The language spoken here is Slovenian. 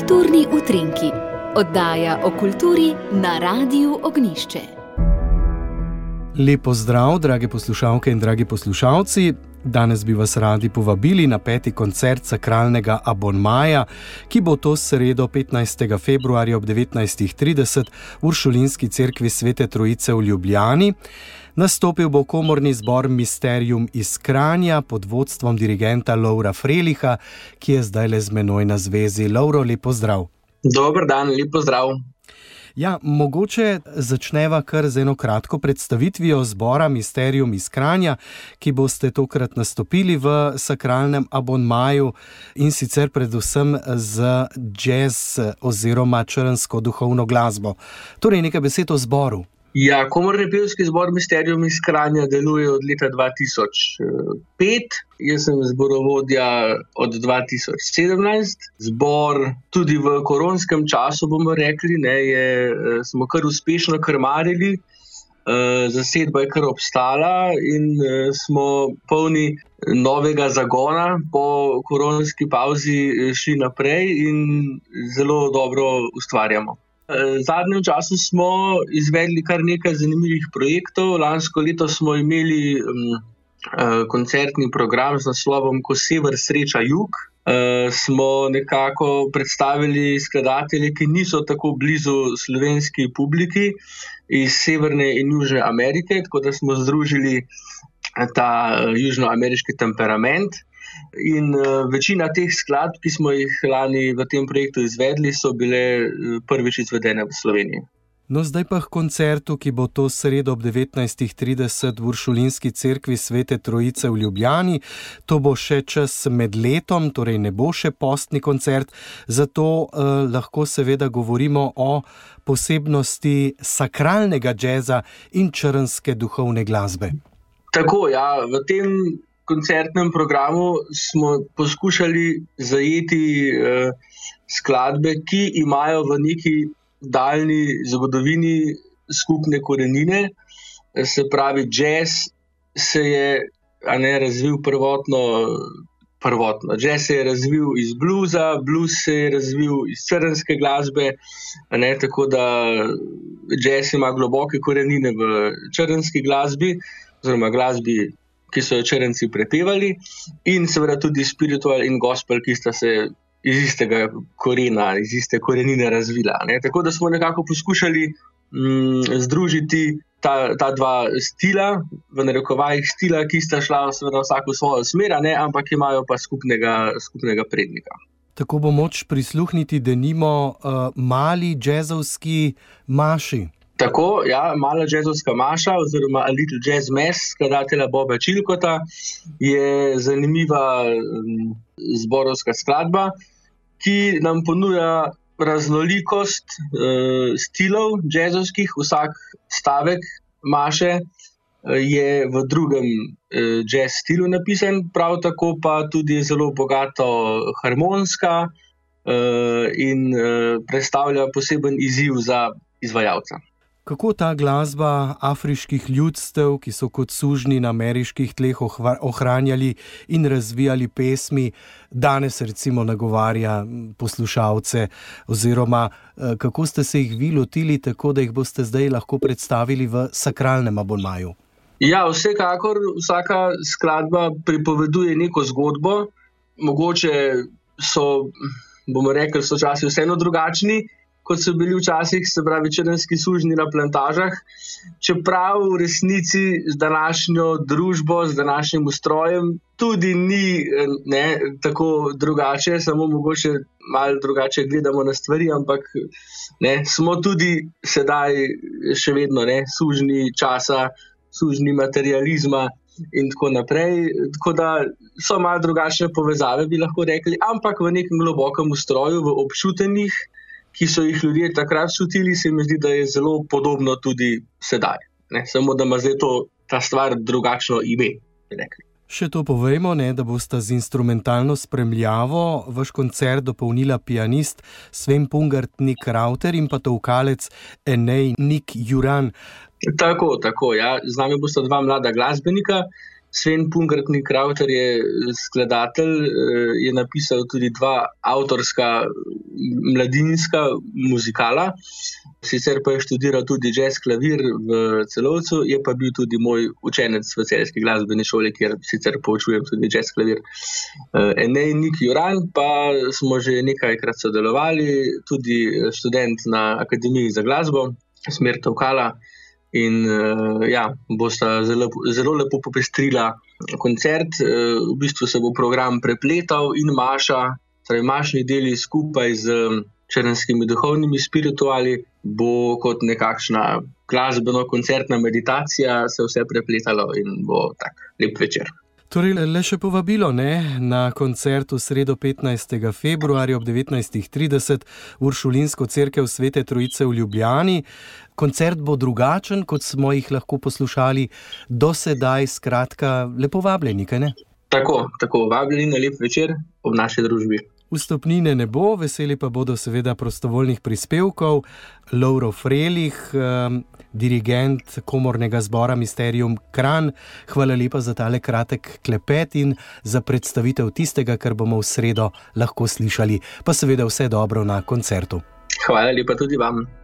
Kulturni utrinki, oddaja o kulturi na Radiu Ognišče. Lepo zdrav, drage poslušalke in dragi poslušalci. Danes bi vas radi povabili na peti koncert sakralnega Abonmaja, ki bo to sredo 15. februarja ob 19.30 v Uršulinski cerkvi Svete Trojice v Ljubljani. Nastopil bo komorni zbor Mysterium iz Kranja pod vodstvom dirigenta Laura Freliha, ki je zdaj le z menoj na zvezi. Lauro, lepo zdrav. Dober dan, lepo zdrav. Ja, mogoče začneva kar z eno kratko predstavitvijo zbora Mysterium iz Kranja, ki boste tokrat nastopili v sakralnem abonmaju in sicer predvsem z jazz oziroma črnsko duhovno glasbo. Torej, nekaj besed o zboru. Ja, komorni pevski zbor Mysterium iz Kranja deluje od leta 2005, jaz sem zborovodja od 2017. Zbor tudi v koronskem času, bomo rekli, ne, je, eh, smo kar uspešno krmarili. Uh, zasedba je kar obstala, in uh, smo polni novega zagona, po koronski pauzi šli naprej in zelo dobro ustvarjamo. V zadnjem času smo izvedli kar nekaj zanimivih projektov. Lansko leto smo imeli um, koncertni program z naslovom Ko sever sreča jug. Uh, smo nekako predstavili skladatelje, ki niso tako blizu slovenski publiki iz Severne in Južne Amerike, tako da smo združili ta uh, južnoameriški temperament. In uh, večina teh skladb, ki smo jih lani v tem projektu izvedli, so bile uh, prvič izvedene v Sloveniji. No, zdaj pa k koncertu, ki bo to sredo ob 19.30 v Uršulinski cerkvi Svete Trojice v Ljubljani. To bo še čas med letom, torej ne bo še postni koncert, zato eh, lahko seveda govorimo o posebnosti sakralnega jazza in črnske duhovne glasbe. Tako, ja, v tem koncertnem programu smo poskušali zajeti uh, skladbe, ki imajo v neki daljni zgodovini skupne korenine. Se pravi, jazz se je ne, razvil prvotno. Prvotno. Jazz se je razvil iz bluza, blues se je razvil iz črnske glasbe, ne, tako da jazz ima globoke korenine v črnski glasbi, oziroma glasbi ki so jo črnci prepevali, in seveda tudi spiritual in gospel, ki sta se iz istega korena, iz iste korenine razvila. Ne? Tako da smo nekako poskušali mm, združiti ta, ta dva stila, v narekovajih stila, ki sta šla seveda vsako svojo smer, ne? ampak imajo pa skupnega, skupnega prednika. Tako bo moč prisluhniti, da nimo uh, mali jazzovski maši. Tako, ja, mala jazzovska maša, oziroma A Little Jazz Mess, skladatelja Boba Čilkota, je zanimiva um, zborovska skladba, ki nam ponuja raznolikost uh, stilov jazzovskih, vsak stavek maše. Uh, je v drugem uh, jazz stilu napisan, prav tako pa tudi zelo bogato harmonska uh, in uh, predstavlja poseben izziv za izvajalca. Kako ta glasba afriških ljudstev, ki so kot sužni na ameriških tleh ohranjali in razvijali pesmi, danes recimo nagovarja poslušalce, oziroma eh, kako ste se jih vi lotili, tako da jih boste zdaj lahko predstavili v sakralnem abonmaju? Ja, vsekakor vsaka skladba pripoveduje neko zgodbo, mogoče so, bomo rekli, so časi vseeno drugačni kot so bili včasih, se pravi, črnski služni na plantažah. Čeprav v resnici z današnjo družbo, z današnjim ustrojem, tudi ni ne, tako drugače, samo mogoče malo drugače gledamo na stvari, ampak ne, smo tudi sedaj še vedno ne, služni časa, služni materializma. In tako naprej. Tako da so malo drugačne povezave, bi lahko rekli, ampak v nekem globokem ustroju, v občutenih, ki so jih ljudje takrat čutili, se mi zdi, da je zelo podobno tudi sedaj. Ne? Samo da ima zdaj to, ta stvar drugačno ime. Še to povemo, ne, da boste z instrumentalno spremljavo vaš koncert dopolnila pianist Sven Pungart, Nik Rauter in pa tovkalec Enej Nik Juran. Tako, tako. Ja. Z nami bosta dva mlada glasbenika, Sven Punkrtnik, Krauter je skladatelj, eh, je napisal tudi dva avtorska mladinska muzikala. Sicer pa je študiral tudi jazz klavir v celovcu, je pa bil tudi moj učenec v celski glasbeni šoli, kjer sicer poučujem tudi jazz klavir. Eh, Enej Nik Juran, pa smo že nekajkrat sodelovali, tudi študent na Akademiji za glasbo, smer Tovkala. In uh, ja, bosta zelo, zelo lepo popestrila koncert. Uh, v bistvu se bo program prepletal in maša, torej mašni deli skupaj z črnskimi duhovnimi spirituali, bo kot nekakšna glasbeno-koncertna meditacija se vse prepletalo in bo tak lep večer. Torej, le še povabilo ne, na koncert v sredo 15. februarja ob 19.30 v Uršulinsko crkvo Svete Trojice v Ljubljani. Koncert bo drugačen, kot smo jih lahko poslušali do sedaj, skratka, lepo vabljeni, kaj ne? Tako, tako vabljeni na lep večer v naši družbi. Vstopnine ne bo, veseli pa bodo seveda prostovoljnih prispevkov, Lauro Frelih, eh, dirigent komornega zbora Mysterium Kran. Hvala lepa za tale kratek klepet in za predstavitev tistega, kar bomo v sredo lahko slišali. Pa seveda vse dobro na koncertu. Hvala lepa tudi vam.